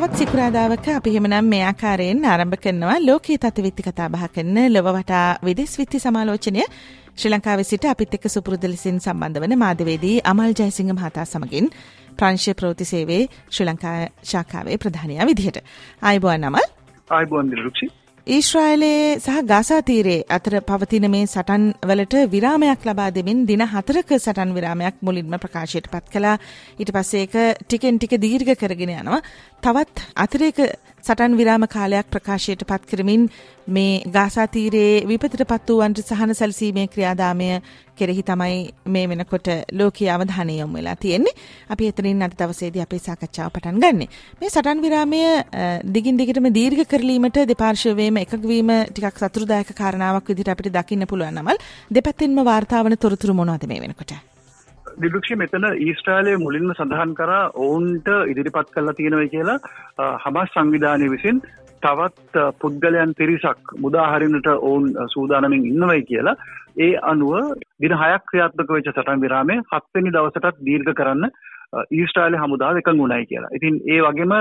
තවත් සිකුරාදාවක අපි එහෙමනම් මේ ආකාරයෙන් ආරම්භ කරනවා ලෝකයේ තත්ත්වවිත්ති කතා බහ කරන ලොව වටා විදෙස් විත්ති සමාලෝචනය. ශ්‍රී ලංකාවේ සිට අපිත් එක්ක සුපුරුදු ලෙසින් සම්බන්ධ වන මාධ්‍යවේදී අමල් ජයසිංහ මහතා සමගින් ප්‍රංශීය ප්‍රවෘත්ති සේවයේ ශ්‍රී ලංකා ශාඛාවේ ප්‍රධානියා විදිහට. ආයුබෝවන් අමල්. ආයුබෝවන් දිරුක්ෂි ඊශ්‍රායලයේ සහ ගාසා තීරයේ අතර පවතින මේ සටන් වලට විරාමයක් ලබා දෙමින් දින හතරක සටන් විරාමයක් මුලින්ම ප්‍රකාශයට පත් කළා. ඊට පස්සේ ඒක ටිකෙන් ටික දීර්ඝ කරගෙන යනවා. තවත් අතිරේක සටන් විරාම කාලයක් ප්‍රකාශයට පත් කරමින් මේ ගාසා තීරයේ විපතට පත් වූවන්ට සහන සැලසීමේ ක්‍රියාදාමය කෙරෙහි තමයි මේ වෙනකොට ලෝකීය අවධානය යොමු වෙලා තියෙන්නේ. අපි එතනින් අද දවසේදී අපේ සාකච්ඡාව පටන් ගන්නෙ. මේ සටන් විරාමය දිගින් දිගටම දීර්ඝ කරලීමට දෙපාර්ශ්වයේම එකඟ වීම ටිකක් සතුටුදායක කාරණාවක් විදිහට අපිට දකින්න පුළුවන් නමල් දෙපැත්තෙන්ම වාර්තාවන තොරතුරු මොනවද මේ වෙනකොට? දිදුක්ෂි මෙතන ඊස්ට්‍රාලය මුලින්ම සඳහන් කරා ඔවුන්ට ඉදිරිපත් කල්ලා තියෙනව කියලා හමස් සංවිධානය විසින් තවත් පුද්ගලයන් පිරිසක් මුදාහරිනට ඔවුන් සූදානමින් ඉන්නවයි කියලා ඒ අනුව දින හයක් ක්‍රියාත්මක වෙච්ච සටන් විරාමය හත්වෙනි දවසටත් දීර්ඝ කරන්න ඊස්ට්‍රාලය හමුදාව එකඟ වුණයි කියලා. ඉතින් ඒ වගේම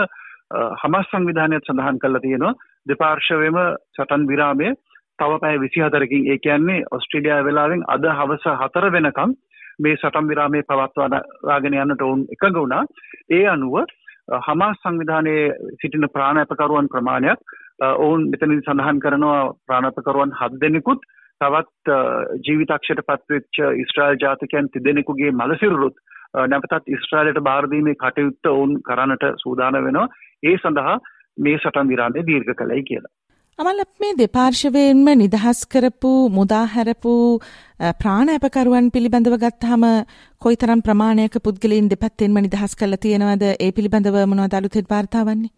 හමස් සංවිධානයත් සඳහන් කරලා තියෙනවා දෙපාර්ශවයම සටන් විරාමය තව පැය විසි හතරකින් ඒ කියන්නේ ඔස්ට්‍රේලියා වෙලාවෙන් අද හවස හතර වෙනකම් මේ සටන් විරාමයේ පවත්වාගෙන යන්නට ඔවුන් එකඟ වුණා. ඒ අනුව හමාස් සංවිධානයේ සිටින ප්‍රාණාපකරුවන් ප්‍රමාණයක් ඔවුන් මෙතනදී සඳහන් කරනවා ප්‍රාණාපකරුවන් හත් දෙනෙකුත් තවත් ජීවිතක්ෂයට පත්වෙච්ච ඉස්ට්‍රායල් ජාතිකයන් තිදෙනෙකුගේ මලසිරුරුත් නැවතත් ඉස්ට්‍රාලයට බාරදීමේ කටයුත්ත ඔවුන් කරන්නට සූදාන වෙනවා ඒ සඳහා මේ සටන් විරාමය දීර්ඝ කළයි කියලා. අමල් මේ දෙපාර්ශවයෙන්ම නිදහස් කරපු මුදාහැරපු ප්‍රාණ ඇපකරුවන් පිළිබඳව ගත්තාම කොයිතරම් ප්‍රමාණයක පුද්ගලයන් දෙපැත්තෙන්ම නිදහස් කරලා තියෙනවද ඒ පිළිබඳව මොනවද අලුතෙන් වාර්තා වන්නේ?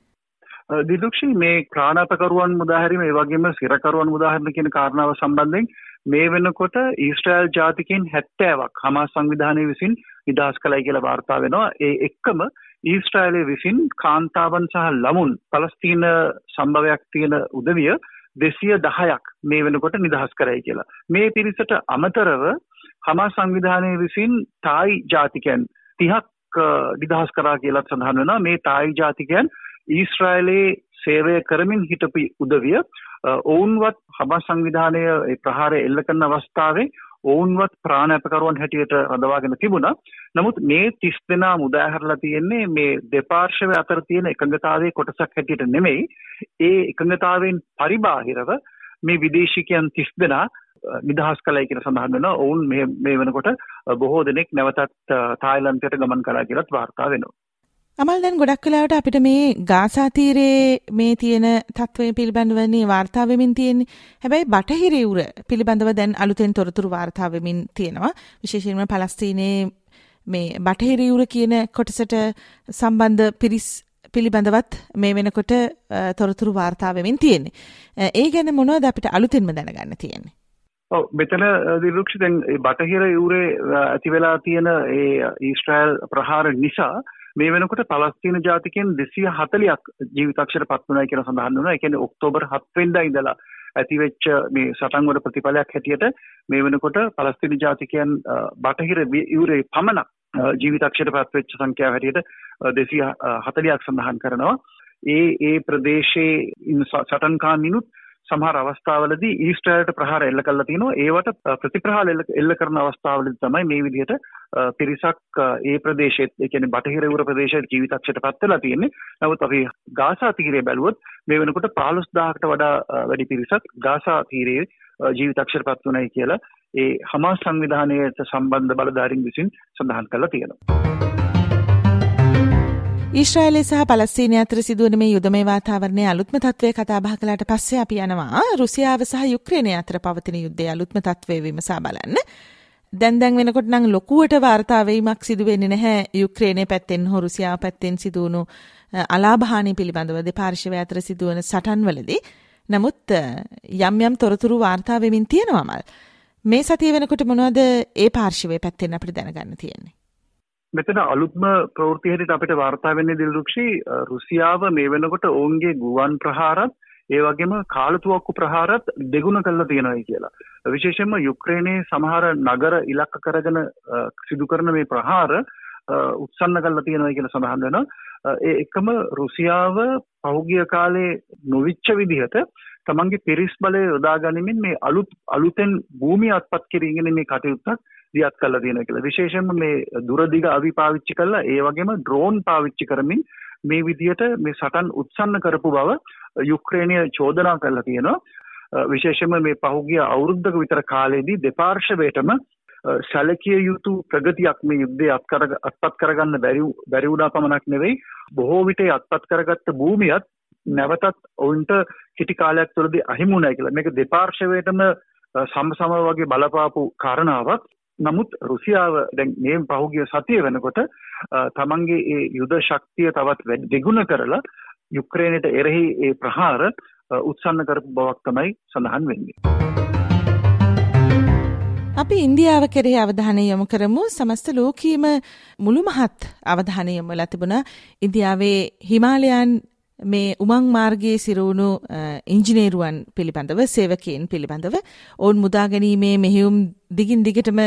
දිදුක්ෂි මේ ප්‍රාණාපකරුවන් මුදාහැරීම ඒ වගේම සිරකරුවන් මුදාහැරීම කියන කාරණාව සම්බන්ධයෙන් මේ වෙනකොට ඊස්ට්‍රායල් ජාතිකයන් 70ක් හමාස් සංවිධානය විසින් නිදහස් කළයි කියලා වාර්තා වෙනවා. ඒ එක්කම ඊස්ට්‍රායලය විසින් කාන්තාවන් සහ ළමුන් පලස්තීන සම්භවයක් තියෙන උදවිය දෙසිය දහයක් මේ වෙනකොට නිදහස් කරයි කියලා. මේ පිරිසට අමතරව හමා සංවිධානය විසින් තායි ජාතිකයන් තිහක් නිදහස් කරා කියලත් සඳහන් වෙනවා මේ තායි ජාතිකයන් ඊස්ට්‍රායලයේ සේවය කරමින් හිටපු උදවිය ඔවුන්වත් හමා සංවිධානය ප්‍රහාරය එල්ල කරන අවස්ථාවේ ඔවුන්වත් ප්‍රාණඇපකරුවන් හැටියට රඳවාගෙන තිබුණා. නමුත් මේ 30 දෙනා මුදාහැරලා තියෙන්නේ මේ දෙපාර්ශවය අතර තියෙන එකඟතාවයේ කොටසක් හැටියට නෙමෙයි. ඒ එකඟතාවයෙන් පරිබාහිරව මේ විදේශිකයන් 30 දෙනා නිදහස් කළයි කියලා සඳහන් වෙනවා. ඔවුන් මේ මේ වෙනකොට බොහෝ දෙනෙක් නැවතත් තායිලන්තයට ගමන් කළා කියලාත් වාර්තා වෙනවා. අමල් දැන් ගොඩක් වෙලාවට අපිට මේ ගාසා තීරයේ මේ තියෙන තත්ත්වය පිළිබඳවනේ වාර්තා වෙමින් තියෙන්නේ. හැබැයි බටහිර යුර පිළිබඳව දැන් අලුතෙන් තොරතුරු වාර්තා වෙමින් තියෙනවා. විශේෂයෙන්ම පලස්තීනයේ මේ බටහිර යුර කියන කොටසට සම්බන්ධ පිරිස් පිළිබඳවත් මේ වෙනකොට තොරතුරු වාර්තා වෙමින් තියෙන්නේ. ඒ ගැන මොනවද අපිට අලුතෙන්ම දැනගන්න තියෙන්නේ? ඔව් මෙතන දිරුක්ෂ දැන් බටහිර යුරේ ඇති වෙලා තියෙන ඒ ඊශ්‍රායල් ප්‍රහාර නිසා මේ වෙනකොට පලස්තීන ජාතිකයන් දෙසිය හතලයක් ජීවිතක්ෂර පත් වනයි කියන සඳහන් වන එකන ඔක්තෝබර් හත්වෙන්ඩ ඉඳලා ඇතිවෙච්ච මේ සටන්වල ප්‍රතිඵලයක් හැටියට මේ වෙනකොට පලස්තින ජාතිකයන් බටහිර යුරේ පමණක් ජීවිතක්ෂයට පත්වෙච්ච සංඛ්‍යාව හැටියට දෙසිය හතලයක් සඳහන් කරනවා. ඒ ඒ ප්‍රදේශයේ සටන්කාමිනුත් සමහර අවස්ථාවලදී ඊස්ටර්ට ප්‍රහාර එල්ල කරලා තිනවා ඒවට ප්‍රතිප්‍රහාර එල්ල කරන අවස්ථාවලදී තමයි මේ විදිහට පිරිසක් ඒ ප්‍රදේශෙත් ඒ කියන්නේ බටහිර උර ප්‍රදේශයේ ජීවිතක්ෂයට පත් වෙලා තියෙන්නේ. නමුත් අපි ගාසා තීරය බැලුවොත් මේ වෙනකොට 15000කට වඩා වැඩි පිරිසක් ගාසා තීරයේ ජීවිතක්ෂයට පත් වුණයි කියලා ඒ හමාස් සංවිධානයට සම්බන්ධ බලධාරීන් විසින් සඳහන් කරලා තියෙනවා. ඊශ්‍රායලය සහ පලස්තීනය අතර සිදුවන මේ යුද මේ වාතාවරණයේ අලුත්ම තත්ත්වය කතා බහ කළාට පස්සේ අපි යනවා රුසියාව සහ යුක්‍රේනය අතර පවතින යුද්ධයේ අලුත්ම තත්ත්වය විමසා බලන්න. දැන් දැන් වෙනකොට නම් ලොකුවට වාර්තා වීමක් සිදු වෙන්නේ නැහැ යුක්‍රේනයේ පැත්තෙන් හෝ රුසියාව පැත්තෙන් සිදුවුණු අලාභහානි පිළිබඳව දෙපාර්ශ්වය අතර සිදුවන සටන්වලදී. නමුත් යම් යම් තොරතුරු වාර්තා වෙමින් තියෙනවාමල්. මේ සතිය වෙනකොට මොනවද ඒ පාර්ශවය පැත්තෙන් අපිට දැනගන්න තියෙන්නේ? මෙතන අලුත්ම ප්‍රවෘත්ති හැටියට අපිට වාර්තා වෙන්නේ දිල්රුක්ෂි රුසියාව මේ වෙනකොට ඔවුන්ගේ ගුවන් ප්‍රහාරත් ඒ වගේම කාලතුවක්කු ප්‍රහාරත් දෙගුණ කරලා තියෙනවායි කියලා. විශේෂයෙන්ම යුක්‍රේනයේ සමහර නගර ඉලක්ක කරගෙන සිදු කරන මේ ප්‍රහාර උත්සන්න කරලා තියෙනවා කියලා සඳහන් වෙනවා. ඒ එකම රුසියාව පහුගිය කාලේ නොවිච්ච විදිහට තමන්ගේ පිරිස් බලය යොදා ගනිමින් මේ අලුත් අලුතෙන් භූමිය අත්පත් කිරීගෙන මේ කටයුත්තක් දියත් කරලා තියෙනවා කියලා. විශේෂයෙන්ම මේ දුරදිග අවි පාවිච්චි කරලා ඒ වගේම ඩ්‍රෝන් පාවිච්චි කරමින් මේ විදිහට මේ සටන් උත්සන්න කරපු බව යුක්‍රේනය චෝදනා කරලා තියෙනවා. විශේෂයෙන්ම මේ පහුගිය අවුරුද්දක විතර කාලෙදී දෙපාර්ශවයටම සැලකිය යුතු ප්‍රගතියක් මේ යුද්ධය අත්පත් කරගන්න බැරි වුණා පමණක් නෙවෙයි බොහෝ විට අත්පත් කරගත්ත භූමියත් නැවතත් ඔවුන්ට කිටි කාලයක් තුළදී අහිමි වුණා කියලා. මේක දෙපාර්ශවයටම සමසම වගේ බලපාපු කාරණාවක්. නමුත් රුසියාව දැන් මේ පහුගිය සතිය වෙනකොට තමන්ගේ ඒ යුද ශක්තිය තවත් දෙගුණ කරලා යුක්‍රේනයට එරෙහි ඒ ප්‍රහාර උත්සන්න කරපු බවක් තමයි සඳහන් වෙන්නේ. අපි ඉන්දියාව කෙරෙහි අවධානය යොමු කරමු සමස්ත ලෝකීම මුළු මහත් අවධානය යොමු වෙලා තිබුණා ඉන්දියාවේ හිමාලයන් මේ උමං මාර්ගයේ සිරුණු ඉංජිනේරුවන් පිළිබඳව සේවකයන් පිළිබඳව ඔවුන් මුදා ගැනීමේ මෙහෙයුම් දිගින් දිගටම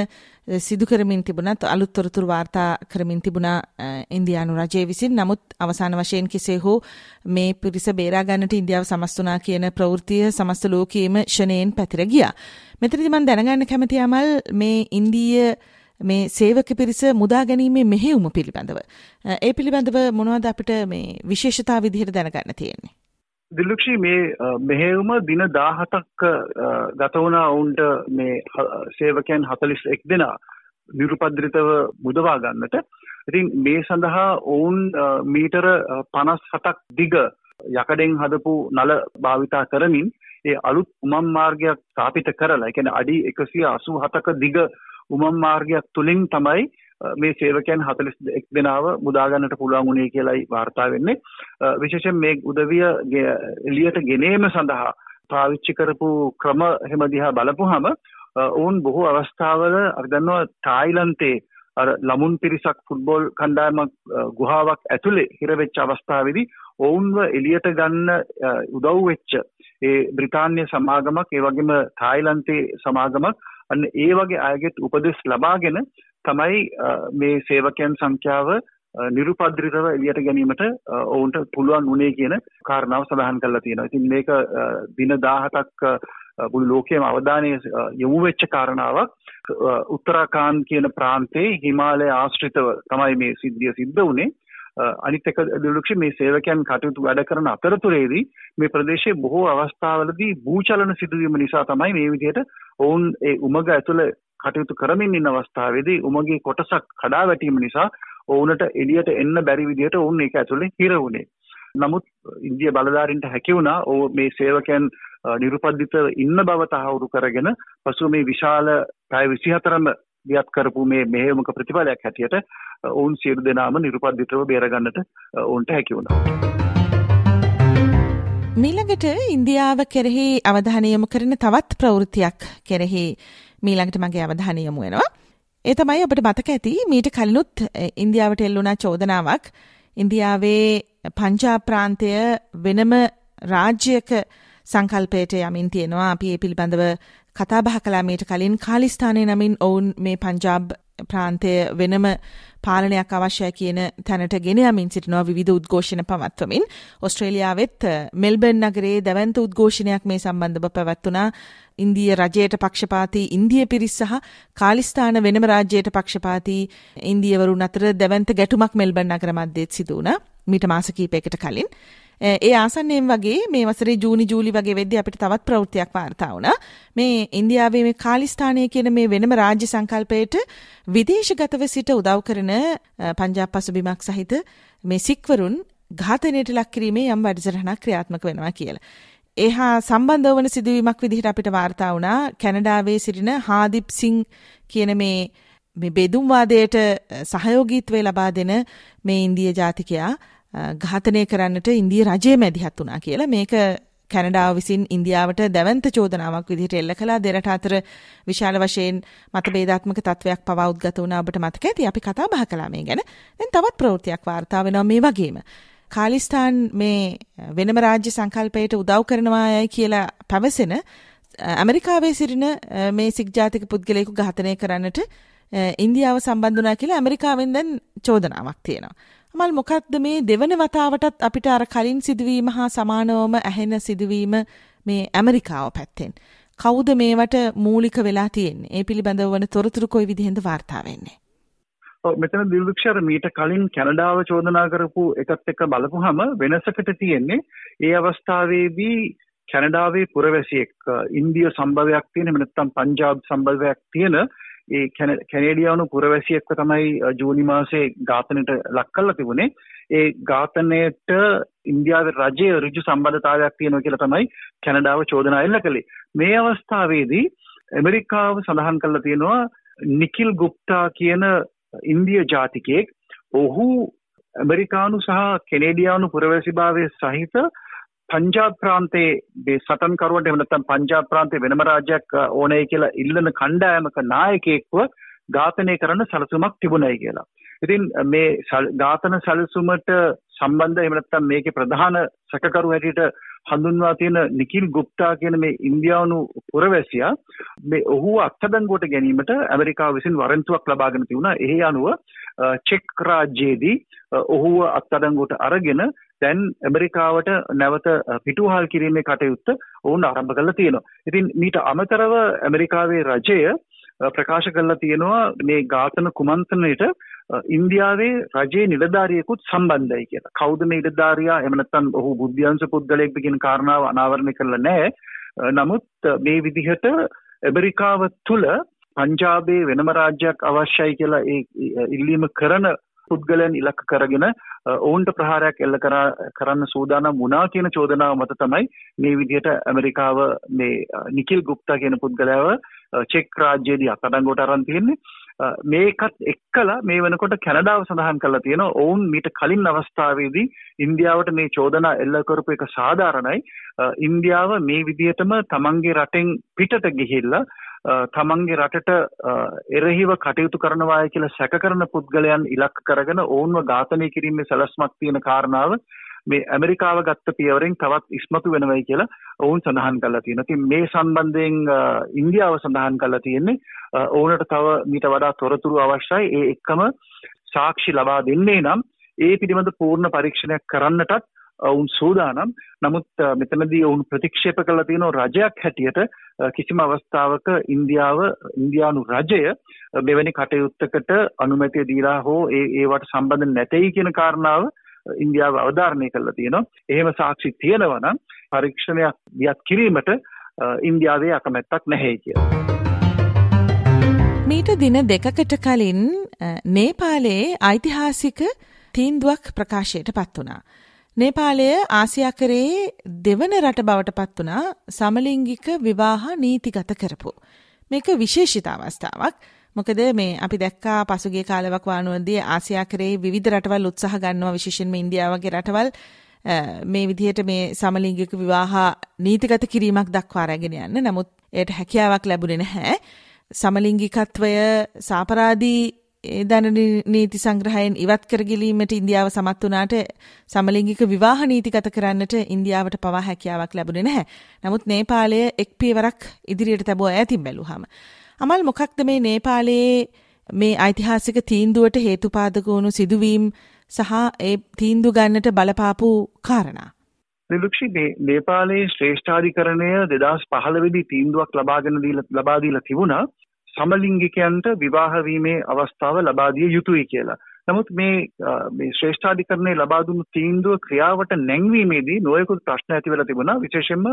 සිදු කරමින් තිබුණත් අලුත් තොරතුරු වාර්තා කරමින් තිබුණා ඉන්දියානු රජය විසින් නමුත් අවසාන වශයෙන් කෙසේ හෝ මේ පිරිස බේරා ගන්නට ඉන්දියාව සමස්තුනා කියන ප්‍රවෘත්තිය සමස්ත ලෝකයේම ෂණයෙන් පැතිර ගියා. මෙතනදි මම දැනගන්න කැමති අමල් මේ ඉන්දීය මේ සේවක පිරිස මුදා ගැනීමේ මෙහෙයුම පිළිබඳව. ඒ පිළිබඳව මොනවද අපිට මේ විශේෂතා විදිහට දැනගන්න තියෙන්නේ? දිලුක්ෂි මේ මෙහෙයුම දින 17ක් ගත වුණා ඔවුන්ට මේ සේවකයන් 41 දෙනා නිරුපද්‍රිතව මුදවා ගන්නට. ඉතින් මේ සඳහා ඔවුන් මීටර 57ක් දිග යකඩෙන් හදපු නල භාවිතා කරමින් ඒ අලුත් උමම් මාර්ගයක් ස්ථාපිත කරලා ඒ කියන්නේ අඩි 187ක දිග උමම් මාර්ගයක් තුලින් තමයි මේ සේවකයන් 41 දෙනාව මුදා ගන්නට පුළුවන් වුණේ කියලායි වාර්තා වෙන්නේ. විශේෂයෙන් මේ උදවිය එළියට ගෙනීම සඳහා පාවිච්චි කරපු ක්‍රම හැම දිහා බලපුවහම ඔවුන් බොහෝ අවස්ථාවල අපි දන්නවා තායිලන්තේ අර ළමුන් පිරිසක් ෆුට්බෝල් කණ්ඩායමක් ගුහාවක් ඇතුලේ හිරවෙච්ච අවස්ථාවේදී ඔවුන්ව එළියට ගන්න උදව් වෙච්ච ඒ බ්‍රිතාන්‍ය සමාගමක් ඒ වගේම තායිලන්තේ සමාගමක් අන්න ඒ වගේ අයගෙත් උපදෙස් ලබාගෙන තමයි මේ සේවකයන් සංඛ්‍යාව නිරුපද්‍රිතව එළියට ගැනීමට ඔවුන්ට පුළුවන් වුණේ කියන කාරණාව සඳහන් කරලා තියෙනවා. ඉතින් මේක දින 17ක් මුළු ලෝකයේම අවධානය යොමු වෙච්ච කාරණාවක් උත්තරාකාන්ඩ් කියන ප්‍රාන්තයේ හිමාලය ආශ්‍රිතව තමයි මේ සිද්ධිය සිද්ධ වුණේ. අනිත් එක දිලුක්ෂි මේ සේවකයන් කටයුතු වැඩ කරන අතරතුරේදී මේ ප්‍රදේශයේ බොහෝ අවස්ථාවලදී භූචලන සිදුවීම නිසා තමයි මේ විදිහට ඔවුන් ඒ උමග ඇතුළ කටයුතු කරමින් ඉන්න අවස්ථාවේදී උමගේ කොටසක් කඩා වැටීම නිසා ඔවුනට එළියට එන්න බැරි විදිහට ඔවුන් ඒක ඇතුලේ හිර වුණේ. නමුත් ඉන්දිය බලධාරීන්ට හැකි වුණා ඕ මේ සේවකයන් නිරුපද්දිත ඉන්න බව තහවුරු කරගෙන පසුව මේ විශාල පැය 24ම දියත් කරපු මේ මෙහෙයුමක ප්‍රතිඵලයක් හැටියට ඔවුන් සියලු දෙනාම නිරුපද්දිතව බේරගන්නට ඔවුන්ට හැකි වුණා. මීළඟට ඉන්දියාව කෙරෙහි අවධානය යොමු කරන තවත් ප්‍රවෘත්තියක් කෙරෙහි මීළඟට මගේ අවධානය යොමු වෙනවා. ඒ තමයි ඔබට මතක ඇති මීට කලිනුත් ඉන්දියාවට එල්ලුණා චෝදනාවක් ඉන්දියාවේ පංජාබ් ප්‍රාන්තය වෙනම රාජ්‍යක සංකල්පයට යමින් තියෙනවා අපි ඒ පිළිබඳව කතා බහ කළා. මීට කලින් කාලිස්ථානය නමින් ඔවුන් මේ පංජාබ් ප්‍රාන්තය වෙනම පාලනයක් අවශ්‍යයි කියන තැනට ගෙන යමින් සිටිනවා විවිධ උද්ඝෝෂණ පවත්වමින්. ඔස්ට්‍රේලියාවෙත් මෙල්බර්න් නගරයේ දැවන්ත උද්ඝෝෂණයක් මේ සම්බන්ධව පැවැත්වුණා. ඉන්දිය රජයට පක්ෂපාතී ඉන්දිය පිරිස් සහ කාලිස්ථාන වෙනම රාජ්‍යයට පක්ෂපාතී ඉන්දියවරුන් අතර දැවන්ත ගැටුමක් මෙල්බර්න් නගර මැද්දේත් සිදු වුණා. මීට මාස කිහිපයකට කලින්. ඒ ආසන්නයෙන් වගේ මේ වසරේ ජූනි ජූලි වගේ වෙද්දී අපිට තවත් ප්‍රවෘත්තියක් වාර්තා වුණා. මේ ඉන්දියාවේ මේ කාලිස්ථානය කියන මේ වෙනම රාජ්‍ය සංකල්පයට විදේශගතව සිට උදව් කරන පංජාබ් පසුබිමක් සහිත මේ සික්වරුන් ඝාතනයට ලක් කිරීමේ යම් වැඩසටහනක් ක්‍රියාත්මක වෙනවා කියලා. එහා සම්බන්ධ වන සිදුවීමක් විදිහට අපිට වාර්තා වුණා කැනඩාවේ සිටින හාදිප් සිං කියන මේ මේ බෙදුම්වාදයට සහයෝගීත්වය ලබා දෙන මේ ඉන්දිය ජාතිකයා ඝාතනය කරන්නට ඉන්දිය රජය මැදිහත් වුණා කියලා මේක කැනඩාව විසින් ඉන්දියාවට දැවන්ත චෝදනාවක් විදිහට එල්ල කළා දෙරට අතර විශාල වශයෙන් මතභේදාත්මක තත්වයක් පවා උද්ගත වුණා ඔබට මතක ඇති අපි කතා බහ කළා මේ ගැන. දැන් තවත් ප්‍රවෘත්තියක් වාර්තා වෙනවා මේ වගේම. කාලිස්ථාන් මේ වෙනම රාජ්‍ය සංකල්පයට උදව් කරනවායයි කියලා පැවසෙන ඇමරිකාවේ සිටින මේ සික් ජාතික පුද්ගලයෙකු ඝාතනය කරන්නට ඉන්දියාව සම්බන්ධ වුණා කියලා ඇමරිකාවෙන් දැන් චෝදනාවක් තියෙනවා. මල් මොකක්ද මේ දෙවන වතාවටත් අපිට අර කලින් සිදුවීම හා සමානවම ඇහෙන සිදුවීම මේ ඇමරිකාව පැත්තෙන්. කවුද මේවට මූලික වෙලා තියෙන්නේ? ඒ පිළිබඳව වන තොරතුරු කොයි විදිහෙන්ද වාර්තා වෙන්නේ? ඔව් මෙතන දිල්වික්ෂර මීට කලින් කැනඩාව චෝදනා කරපු එකත් එක්ක බලපුවහම වෙනසකට තියෙන්නේ ඒ අවස්ථාවේදී කැනඩාවේ පුරවැසියෙක් ඉන්දිය සම්භවයක් තියෙන එහෙම නැත්නම් පංජාබ් සම්භවයක් තියෙන ඒ කැනේඩියානු පුරවැසියෙක්ව තමයි ජූනි මාසේ ඝාතනයට ලක් කරලා තිබුණේ. ඒ ඝාතනයට ඉන්දියාවේ රජයේ ඍජු සම්බන්ධතාවයක් තියෙනවා කියලා තමයි කැනඩාව චෝදනා එල්ල කළේ. මේ අවස්ථාවේදී ඇමරිකාව සඳහන් කරලා තියෙනවා නිකිල් ගුප්තා කියන ඉන්දිය ජාතිකයෙක් ඔහු ඇමරිකානු සහ කෙනේඩියානු පුරවැසිභාවය සහිත පංජාබ් ප්‍රාන්තයේ මේ සටන්කරුවට එහෙම නැත්නම් පංජාබ් ප්‍රාන්තයේ වෙනම රාජ්‍යයක් ඕනයි කියලා ඉල්ලන කණ්ඩායමක නායකයෙක්ව ඝාතනය කරන්න සැලසුමක් තිබුණයි කියලා. ඉතින් මේ ඝාතන සැලසුමට සම්බන්ධ එහෙම නැත්නම් මේකේ ප්‍රධාන සැකකරු හැටියට හඳුන්වා තියෙන නිකිල් ගුප්තා කියන මේ ඉන්දියානු පුරවැසියා මේ ඔහු අත්අඩංගුවට ගැනීමට ඇමරිකාව විසින් වරන්තුවක් ලබාගෙන තිබුණා. එහි අනුව චෙක් රාජ්‍යයේදී ඔහුව අත්අඩංගුවට අරගෙන දැන් ඇමරිකාවට නැවත පිටුහල් කිරීමේ කටයුත්ත ඔවුන් ආරම්භ කරලා තියෙනවා. ඉතින් මීට අමතරව ඇමරිකාවේ රජය ප්‍රකාශ කරලා තියෙනවා මේ ඝාතන කුමන්ත්‍රණයට ඉන්දියාවේ රජයේ නිලධාරියෙකුත් සම්බන්ධයි කියලා. කවුද මේ නිලධාරියා? එහෙම නැත්නම් ඔහු බුද්ධ්‍යංශ පුද්ගලයෙක්ද කියන කාරණාව අනාවරණය කරලා නැහැ. නමුත් මේ විදිහට ඇමරිකාව තුළ පංජාබේ වෙනම රාජ්‍යයක් අවශ්‍යයි කියලා ඒ ඉල්ලීම කරන පුද්ගලයන් ඉලක්ක කරගෙන ඔවුන්ට ප්‍රහාරයක් එල්ල කරන්න සූදානම් වුණා කියන චෝදනාව මත තමයි මේ විදිහට ඇමරිකාව මේ නිකිල් ගුප්තා කියන පුද්ගලයාව චෙක් රාජ්‍යයේදී අත්අඩංගුවට අරන් තියෙන්නේ. මේකත් එක්කලා මේ වෙනකොට කැනඩාව සඳහන් කරලා තියෙනවා. ඔවුන් මීට කලින් අවස්ථාවේදී ඉන්දියාවට මේ චෝදනා එල්ල කරපු එක සාධාරණයි. ඉන්දියාව මේ විදිහටම තමන්ගේ රටෙන් පිටට ගිහිල්ලා තමන්ගේ රටට එරෙහිව කටයුතු කරනවාය කියලා සැක කරන පුද්ගලයන් ඉලක්ක කරගෙන ඔවුන්ව ඝාතනය කිරීමේ සැලැස්මක් තියෙන කාරණාව මේ ඇමරිකාව ගත්ත පියවරෙන් තවත් ඉස්මතු වෙනවයි කියලා ඔවුන් සඳහන් කරලා තියෙනවා. ඉතින් මේ සම්බන්ධයෙන් ඉන්දියාව සඳහන් කරලා තියෙන්නේ ඔවුන්ට තව මීට වඩා තොරතුරු අවශ්‍යයි. ඒ එක්කම සාක්ෂි ලබා දෙන්නේ නම් ඒ පිළිබඳ පූර්ණ පරීක්ෂණයක් කරන්නටත් ඔවුන් සූදානම් නමුත් මෙතනදී ඔවුන් ප්‍රතික්ෂේප කළා තියෙනවා රජයක් හැටියට කිසිම අවස්ථාවක ඉන්දියාව ඉන්දියානු රජය මෙවැනි කටයුත්තකට අනුමැතිය දීලා හෝ ඒ ඒවට සම්බන්ධ නැtei කියන කාරණාව ඉන්දියාව අවධාරණය කරලා තියෙනවා. එහෙම සාක්ෂි තියෙනවා නම් පරීක්ෂණයක් දියත් කිරීමට ඉන්දියාවේ අකමැත්තක් නැහැ කියලා. මීට දින දෙකකට කලින් නේපාලයේ ඓතිහාසික තීන්දුවක් ප්‍රකාශයට පත් වුණා. නේපාලය ආසියාකරයේ දෙවන රට බවට පත් වුණා සමලිංගික විවාහ නීතිගත කරපු. මේක විශේෂිත අවස්ථාවක්. මොකද මේ අපි දැක්කා පසුගිය කාලයක් වානුවදී ආසියාකරයේ විවිධ රටවල් උත්සාහ ගන්නවා විශේෂයෙන්ම ඉන්දියාව වගේ රටවල් මේ විදිහට මේ සමලිංගික විවාහ නීතිගත කිරීමක් දක්වා රැගෙන යන්න. නමුත් එයට හැකියාවක් ලැබුණේ නැහැ. සමලිංගිකත්වය සාපරාධී ඒ ධන නීති සංග්‍රහයෙන් ඉවත් කරගලීමට ඉන්දියාව සමත් වනාට සමලිංගික විවාහ නීතිගත කරන්නට ඉන්දියාවට පවා හැකියාවක් ලැබුණේ නැහැ. නමුත් නේපාලය එක් පියවරක් ඉදිරියට තැබුව ඇතින් බැලුහම. අමල් මොකක්ද මේ නේපාලයේ මේ ඓතිහාසික තීන්දුවට හේතුපාදක වුණු සිදුවීම් සහ ඒ තීන්දු ගන්නට බලපාපු කාරණා. නිලුක්ෂි නේපාලයේ ශ්‍රේෂ්ඨාධිකරණය දෙදස් පහළවෙදි තීන්දුවක් ලබාගෙන ලබා දීලා තිබුණා සමලිංගිකයන්ට විවාහ වීමේ අවස්ථාව ලබා දිය යුතුයි කියලා. නමුත් මේ මේ ශ්‍රේෂ්ඨාධිකරණයේ ලබා දුන්නු තීන්දුව ක්‍රියාවට නැංවීමේදී නොයෙකුත් ප්‍රශ්න ඇති වෙලා තිබුණා. විශේෂයෙන්ම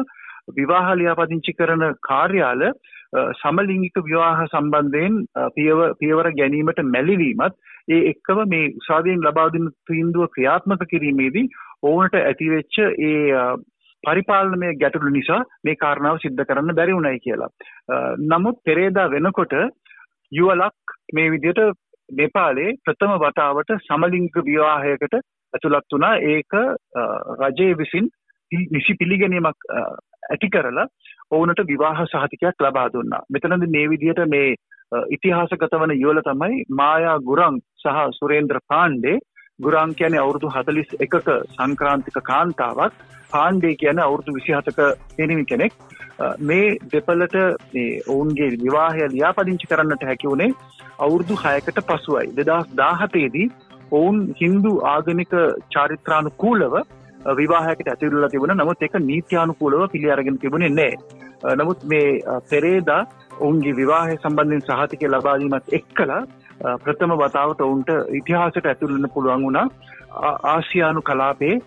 විවාහ ලියාපදිංචි කරන කාර්යාල සමලිංගික විවාහ සම්බන්ධයෙන් පියවර ගැනීමට මැලිවීමත් ඒ එක්කම මේ උසාවියෙන් ලබා දුන්නු තීන්දුව ක්‍රියාත්මක කිරීමේදී ඔවුන්ට ඇතිවෙච්ච ඒ පරිපාලනමය ගැටලු නිසා මේ කාරණාව සිද්ධ කරන්න බැරි වුණයි කියලා. නමුත් පෙරේදා වෙනකොට යුවලක් මේ විදිහට නේපාලේ ප්‍රථම වතාවට සමලිංගික විවාහයකට ඇතුළත් වුණා. ඒක රජයේ විසින් නිසි පිළිගැනීමක් ඇති කරලා ඔවුනට විවාහ සහතිකයක් ලබා දුන්නා. මෙතනද මේ විදිහට මේ ඉතිහාසගත වන යුවල තමයි මායා ගුරං සහ සුරේන්ද්‍ර පාණ්ඩේ ගුරං කියන්නේ අවුරුදු 41ක සංක්‍රාන්තික කාන්තාවක්. පාණ්ඩේ කියන්නේ අවුරුදු 27ක පිරිමි කෙනෙක්. මේ දෙපළට මේ ඔවුන්ගේ විවාහය ලියාපදිංචි කරන්නට හැකි වුණේ අවුරුදු 6කට පසුයි 2017 දී ඔවුන් හින්දු ආගමික චාරිත්‍රානුකූලව විවාහයකට ඇතිවලා තිබුණා. නමුත් ඒක නීත්‍යානුකූලව පිළි අරගෙන තිබුණේ නැහැ. නමුත් මේ පෙරේදා ඔවුන්ගේ විවාහය සම්බන්ධයෙන් සහතිකය ලබා දීමත් එක්කලා ප්‍රථම වතාවට ඔවුන්ට ඉතිහාසයට ඇතුල් වෙන්න පුළුවන් වුණා. ආසියානු කලාපයේ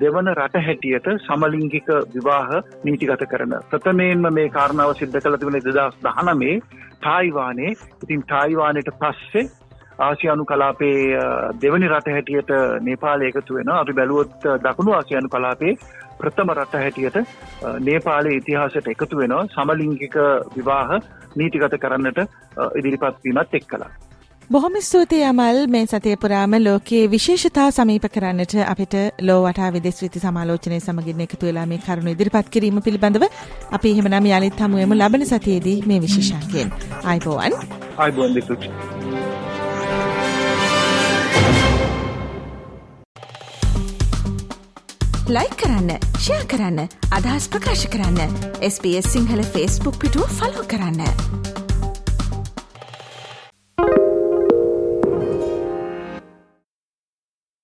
දෙවන රට හැටියට සමලිංගික විවාහ නීතිගත කරන. ප්‍රථමයෙන්ම මේ කාරණාව සිද්ධ කළ තිබුණේ 2019 තායිවානයේ. ඉතින් තායිවානයට පස්සේ ආසියානු කලාපේ දෙවනි රට හැටියට නේපාලය එකතු වෙනවා. අපි බැලුවොත් දකුණු ආසියානු කලාපේ ප්‍රථම රට හැටියට නේපාලයේ ඉතිහාසයට එකතු වෙනවා. සමලිංගික විවාහ නීතිගත කරන්නට ඉදිරිපත් වීමත් එක්කලා. බොහොම ස්තුතියි අමල්. මේ සතිය පුරාම ලෝකයේ විශේෂතා සමීප කරන්නට අපිට ලෝ වටා විදෙස් විති සමාලෝචනය සමගින් එකතු වෙලා මේ කරුණු ඉදිරිපත් කිරීම පිළිබඳව අපි එහෙමනම් යාලිත් හමුවෙමු ලබන සතියේදී මේ විශේෂාංකයෙන්. ආයිබෝවන්. ආයිබෝවන් දෙකුච් ලයි කරන්න ෂයා කරන්න අදහස් ප්‍රකාශ කරන්න. SBS සිංහල ෆස්බුක් පිටුව ෆලෝ කරන්න.